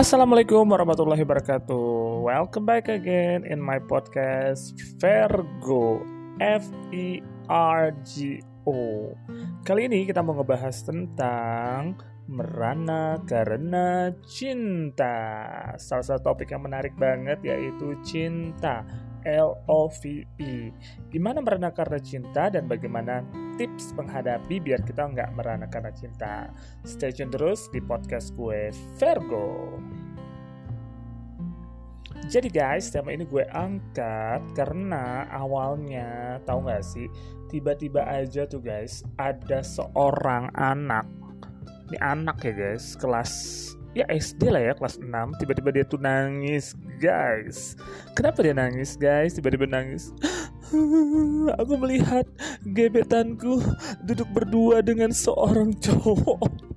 Assalamualaikum warahmatullahi wabarakatuh. Welcome back again in my podcast Vergo F E R G O. Kali ini kita mau ngebahas tentang merana karena cinta. Salah satu topik yang menarik banget yaitu cinta. L-O-V-E Gimana merana karena cinta dan bagaimana tips menghadapi biar kita nggak merana karena cinta? Stay tune terus di podcast gue Virgo jadi guys, tema ini gue angkat karena awalnya tahu nggak sih, tiba-tiba aja tuh guys ada seorang anak, ini anak ya guys, kelas ya SD lah ya kelas 6 tiba-tiba dia tuh nangis guys. Kenapa dia nangis guys? Tiba-tiba nangis. Aku melihat gebetanku duduk berdua dengan seorang cowok.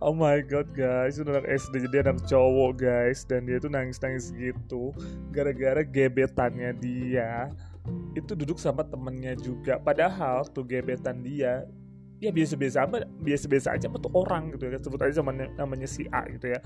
Oh my god guys, itu anak SD jadi anak cowok guys. Dan dia tuh nangis-nangis gitu Gara-gara gebetannya dia. Itu duduk sama temennya juga. Padahal tuh gebetan dia ya biasa-biasa apa biasa-biasa aja tuh orang gitu ya sebut aja namanya, namanya si A gitu ya.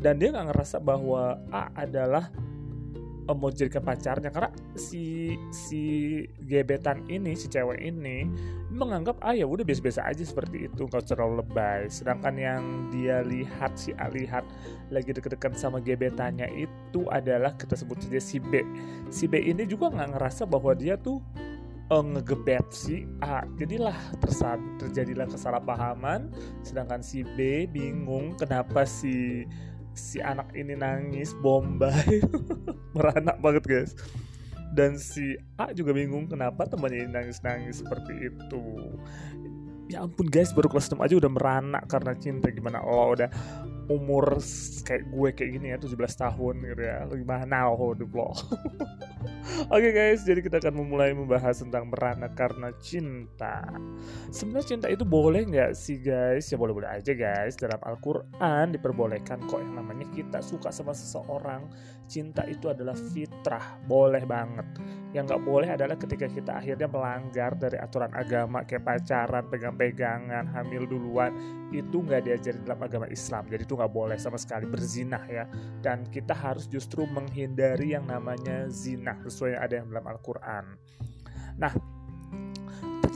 Dan dia nggak ngerasa bahwa A adalah mau jadikan pacarnya karena si si gebetan ini si cewek ini menganggap ah ya udah biasa-biasa aja seperti itu nggak terlalu lebay. Sedangkan yang dia lihat si A lihat lagi deket-deket sama gebetannya itu adalah kita sebut saja si B. Si B ini juga nggak ngerasa bahwa dia tuh uh, ngegebet si A. Jadilah terjadilah kesalahpahaman. Sedangkan si B bingung kenapa si si anak ini nangis bombay meranak banget guys. Dan si A juga bingung kenapa temannya ini nangis-nangis seperti itu. Ya ampun guys baru kelas 6 aja udah meranak karena cinta. Gimana? Oh udah umur kayak gue kayak gini ya 17 tahun gitu ya. Gimana? Oh duplo Oke okay guys, jadi kita akan memulai membahas tentang merana karena cinta. Sebenarnya cinta itu boleh nggak sih guys? Ya boleh-boleh aja guys. Dalam Al-Quran diperbolehkan kok yang namanya kita suka sama seseorang. Cinta itu adalah fitrah, boleh banget. Yang nggak boleh adalah ketika kita akhirnya melanggar dari aturan agama kayak pacaran, pegang-pegangan, hamil duluan. Itu nggak diajarin dalam agama Islam. Jadi itu nggak boleh sama sekali berzinah ya. Dan kita harus justru menghindari yang namanya zina sesuai yang ada yang dalam Al-Quran. Nah,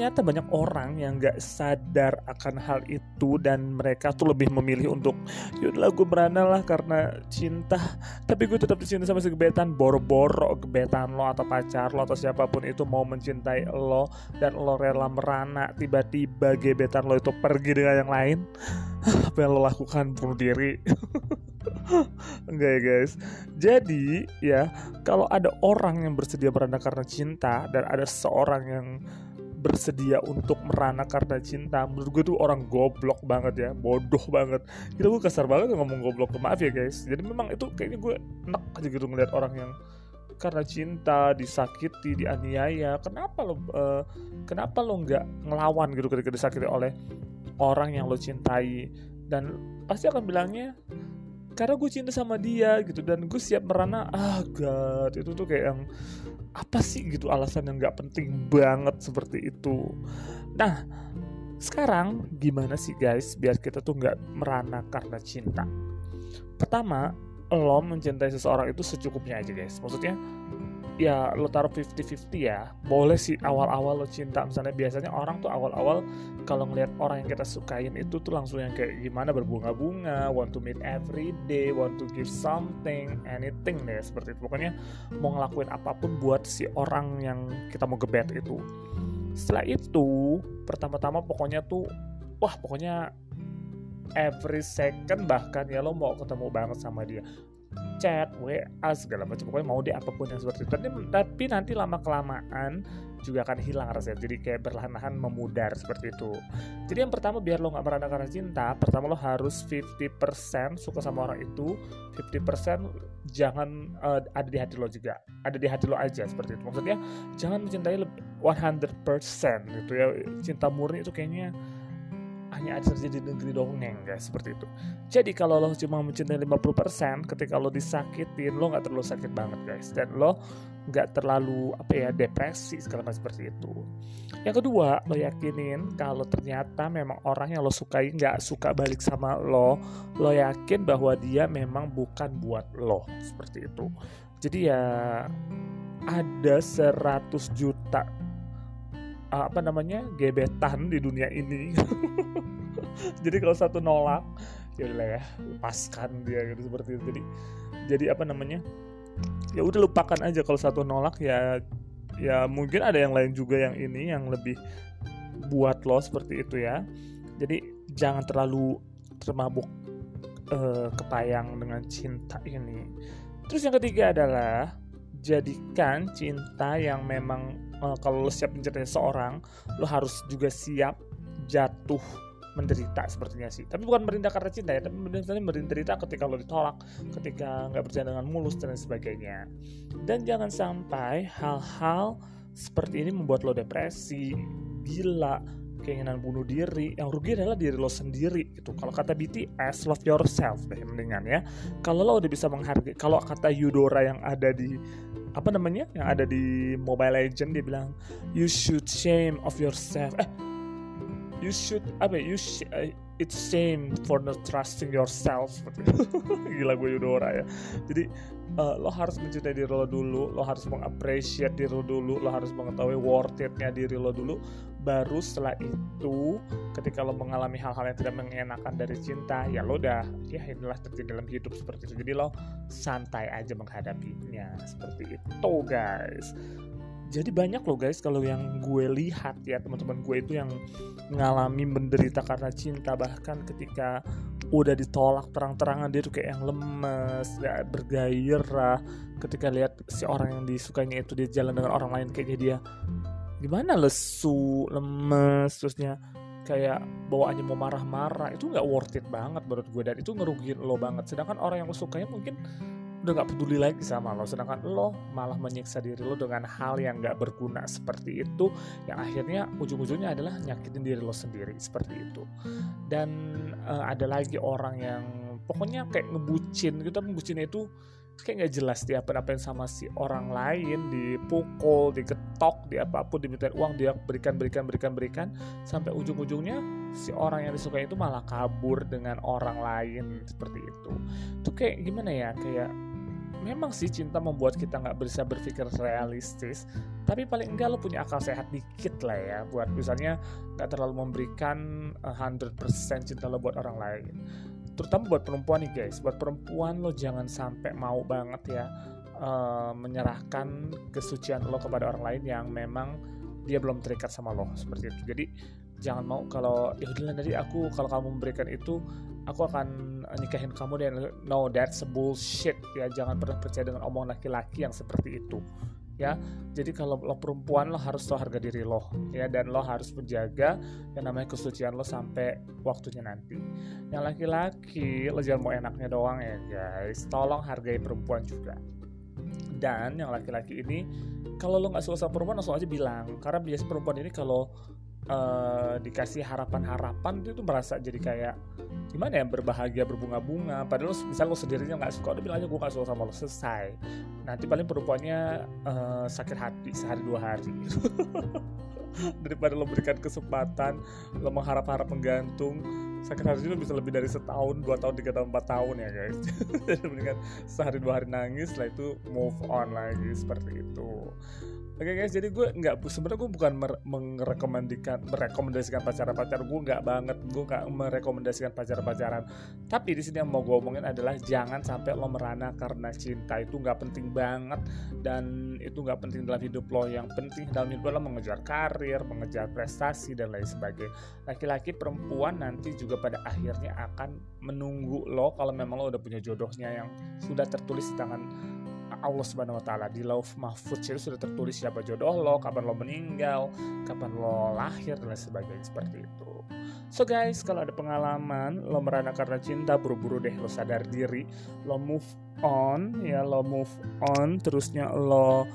ternyata banyak orang yang gak sadar akan hal itu dan mereka tuh lebih memilih untuk yaudah gue merana lah karena cinta. Tapi gue tetap dicinta sama si gebetan boro-boro gebetan lo atau pacar lo atau siapa pun itu mau mencintai lo dan lo rela merana tiba-tiba gebetan lo itu pergi dengan yang lain. Apa yang lo lakukan? Bunuh diri Enggak ya guys. Jadi ya Kalau ada orang yang bersedia merana karena cinta Dan ada seorang yang bersedia untuk merana karena cinta Menurut gue tuh orang goblok banget ya Bodoh banget. Kita gue kasar banget ngomong goblok Maaf ya guys. Jadi memang itu kayaknya gue enak aja gitu ngeliat orang yang karena cinta disakiti dianiaya. Kenapa lo uh, kenapa lo nggak ngelawan gitu ketika disakiti oleh orang yang lo cintai? Dan pasti akan bilangnya karena gue cinta sama dia gitu dan gue siap merana ah god itu tuh kayak yang apa sih? gitu alasan yang nggak penting banget seperti itu. Nah sekarang gimana sih guys biar kita tuh nggak merana karena cinta? Pertama lo mencintai seseorang itu secukupnya aja guys. Maksudnya ya lo taruh 50-50 ya. Boleh sih awal-awal lo cinta. Misalnya biasanya orang tuh awal-awal kalau ngelihat orang yang kita sukain itu tuh langsung yang kayak gimana berbunga-bunga? Want to meet every day want to give something anything. Deh seperti itu. Pokoknya mau ngelakuin apa pun buat si orang yang kita mau gebet itu. Setelah itu pertama-tama pokoknya tuh wah pokoknya every second bahkan ya lo mau ketemu banget sama dia chat, WA segala macam pokoknya mau dia apa pun yang seperti itu. Tapi, nanti lama kelamaan juga akan hilang rasanya. Jadi kayak berlahan-lahan memudar seperti itu. Jadi yang pertama biar lo nggak merana karena cinta, pertama lo harus 50% suka sama orang itu, 50% jangan uh, ada di hati lo juga. Ada di hati lo aja seperti itu. Maksudnya jangan mencintai 100% gitu ya. Cinta murni itu kayaknya hanya ada terjadi di negeri dongeng guys seperti itu. Jadi kalau lo cuma mencintai 50% ketika lo disakitin lo nggak terlalu sakit banget guys. Dan lo nggak terlalu apa ya depresi segala macam seperti itu. Yang kedua lo yakinin kalau ternyata memang orang yang lo sukai nggak suka balik sama lo lo yakin bahwa dia memang bukan buat lo seperti itu. Jadi ya ada 100 juta apa namanya gebetan di dunia ini. Jadi kalau satu nolak ya udah ya lepaskan dia gitu seperti itu. Jadi jadi apa namanya ya udah lupakan aja kalau satu nolak ya ya mungkin ada yang lain juga yang ini yang lebih buat lo seperti itu ya. Jadi jangan terlalu termabuk uh, kepayang dengan cinta ini. Terus yang ketiga adalah jadikan cinta yang memang uh, kalau lo siap mencintai seorang lo harus juga siap jatuh menderita sepertinya sih. Tapi bukan menderita karena cinta ya tapi menderita ketika lo ditolak ketika nggak berjalan dengan mulus dan sebagainya. Dan jangan sampai hal-hal seperti ini membuat lo depresi gila keinginan bunuh diri. Yang rugi adalah diri lo sendiri gitu. Kalau kata BTS love yourself deh mendingan ya. Kalau lo udah bisa menghargai kalau kata Yudora yang ada di apa namanya yang ada di Mobile Legend dia bilang you should shame of yourself. Eh you should apa ya, you sh uh, it's shame for not trusting yourself. Gila gue Yudora ya. Jadi uh, lo harus mencintai diri lo dulu lo harus mengapresiasi diri lo dulu lo harus mengetahui worth itnya diri lo dulu. Baru setelah itu ketika lo mengalami hal-hal yang tidak mengenakan dari cinta ya lo udah ya inilah terjadi dalam hidup seperti itu. Jadi lo santai aja menghadapinya seperti itu guys jadi banyak loh guys kalau yang gue lihat ya teman-teman gue itu yang mengalami menderita karena cinta bahkan ketika udah ditolak terang-terangan dia tuh kayak yang lemes gak bergairah. Ketika lihat si orang yang disukainya itu dia jalan dengan orang lain kayaknya dia gimana lesu lemes terusnya kayak bawaannya mau marah-marah. Itu nggak worth it banget menurut gue dan itu ngerugiin lo banget. Sedangkan orang yang lo sukanya mungkin udah gak peduli lagi sama lo sedangkan lo malah menyiksa diri lo dengan hal yang gak berguna seperti itu yang akhirnya ujung-ujungnya adalah nyakitin diri lo sendiri seperti itu. Dan uh, ada lagi orang yang pokoknya kayak ngebucin gitu tapi ngebucinnya itu kayak nggak jelas dia apa-apain sama si orang lain dipukul diketok di apa pun diminta uang dia berikan berikan berikan berikan sampai ujung-ujungnya si orang yang disukai itu malah kabur dengan orang lain seperti itu. Itu kayak gimana ya kayak memang sih cinta membuat kita nggak bisa berpikir realistis tapi paling enggak lo punya akal sehat dikit lah ya buat misalnya nggak terlalu memberikan 100% cinta lo buat orang lain. Terutama buat perempuan nih guys. Buat perempuan lo jangan sampai mau banget ya uh, menyerahkan kesucian lo kepada orang lain yang memang dia belum terikat sama lo seperti itu. Jadi jangan mau kalau ya udah nanti aku kalau kamu memberikan itu aku akan nikahin kamu dan no that's bullshit. Ya jangan pernah percaya dengan omong laki-laki yang seperti itu. Ya jadi kalau lo perempuan lo harus tahu harga diri lo. Ya dan lo harus menjaga yang namanya kesucian lo sampai waktunya nanti. Yang laki-laki lo jangan mau enaknya doang ya guys. Tolong hargai perempuan juga. Dan yang laki-laki ini kalau lo nggak suka sama perempuan langsung aja bilang. Karena biasa perempuan ini kalau uh, dikasih harapan-harapan itu tuh merasa jadi kayak gimana ya berbahagia berbunga-bunga. Padahal misal lo sendirinya nggak suka udah bilang aja gue gak suka sama lo. Selesai. Nanti paling perempuannya uh, sakit hati sehari dua hari. Daripada lo berikan kesempatan lo mengharap-harap menggantung sakit hati itu bisa lebih dari setahun dua tahun tiga tahun empat tahun ya guys. Jadi mendingan sehari dua hari nangis setelah itu move on lagi seperti itu Oke okay guys, jadi gue nggak sebenarnya gue bukan merekomendasikan merekomendasikan pacaran pacaran gue nggak banget gue nggak merekomendasikan pacaran pacaran. Tapi di sini yang mau gue omongin adalah jangan sampai lo merana karena cinta itu nggak penting banget dan itu nggak penting dalam hidup lo. Yang penting dalam hidup lo mengejar karir, mengejar prestasi dan lain sebagainya. Laki-laki perempuan nanti juga pada akhirnya akan menunggu lo kalau memang lo udah punya jodohnya yang sudah tertulis di tangan Allah Subhanahu wa taala di Lauf Mahfudz itu sudah tertulis siapa jodoh lo, kapan lo meninggal, kapan lo lahir dan sebagainya seperti itu. So guys, kalau ada pengalaman lo merana karena cinta, buru-buru deh lo sadar diri, lo move on ya, lo move on, terusnya lo,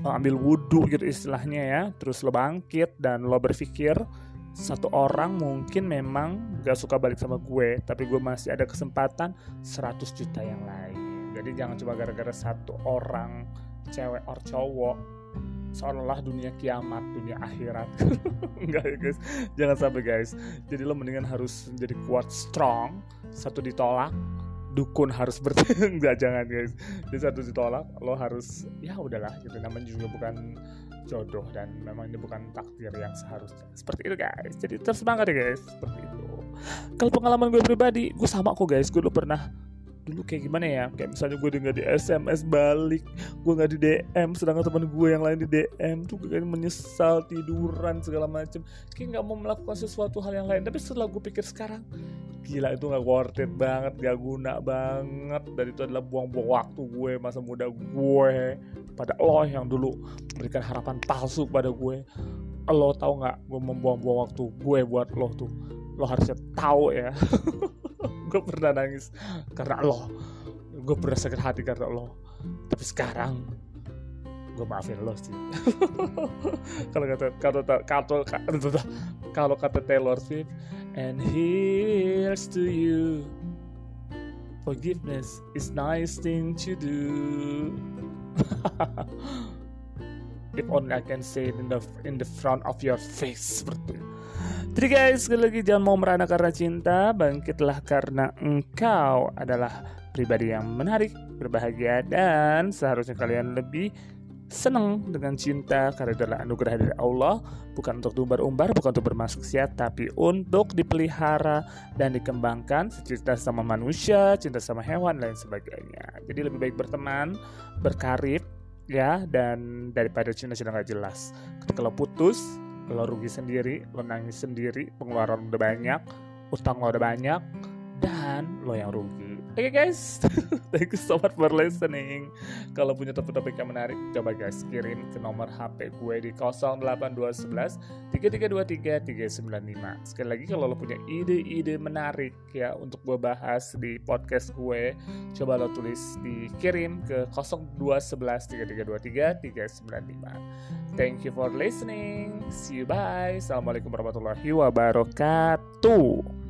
lo ambil wudhu gitu istilahnya ya, terus lo bangkit dan lo berpikir satu orang mungkin memang gak suka balik sama gue tapi gue masih ada kesempatan 100 juta yang lain jadi jangan cuma gara-gara satu orang cewek or cowok seolah-olah dunia kiamat, dunia akhirat. Enggak ya guys, jangan sampai guys. Jadi lo mendingan harus jadi kuat, strong. Satu ditolak, dukun harus berarti enggak jangan guys. Jadi satu ditolak, lo harus ya udahlah gitu. Namanya juga bukan jodoh dan memang ini bukan takdir yang seharusnya. Seperti itu guys. Jadi terus semangat ya guys. Seperti itu. Kalau pengalaman gue pribadi, gue sama kok guys. Gue dulu pernah dulu kayak gimana ya? Kayak misalnya gue nggak di SMS balik gue nggak di DM sedangkan teman gue yang lain di DM tuh kayak menyesal tiduran segala macem. Kayak nggak mau melakukan sesuatu hal yang lain. Tapi setelah gue pikir sekarang gila itu nggak worth it banget gak guna banget. Dan itu adalah buang-buang waktu gue masa muda gue. Pada lo yang dulu memberikan harapan palsu pada gue. Lo tau nggak gue membuang-buang waktu gue buat lo tuh. Lo harusnya tahu ya gue pernah nangis karena lo gue pernah sakit hati karena lo tapi sekarang gue maafin lo sih. Kalau kata kalau kalau kalau kata Taylor Swift and here's to you. Forgiveness is nice thing to do. If only I can say it in the in the front of your face seperti jadi guys, sekali lagi jangan mau merana karena cinta, bangkitlah karena engkau adalah pribadi yang menarik, berbahagia dan seharusnya kalian lebih senang dengan cinta. Karena adalah anugerah dari Allah bukan untuk diumbar-umbar bukan untuk bermaksud tapi untuk dipelihara dan dikembangkan. Cinta sama manusia cinta sama hewan dan sebagainya. Jadi lebih baik berteman berkarib ya dan daripada cinta-cinta nggak jelas. Kalau putus lo rugi sendiri, lo nangis sendiri, pengeluaran udah banyak, utang lo udah banyak, dan lo yang rugi. Oke okay guys, thank you so much for listening. Kalau punya topik-topik yang menarik, coba guys kirim ke nomor HP gue di 08211 3323 395. Sekali lagi kalau lo punya ide-ide menarik ya untuk gue bahas di podcast gue, coba lo tulis dikirim ke 0211 3323 395. Thank you for listening. See you bye. Assalamualaikum warahmatullahi wabarakatuh.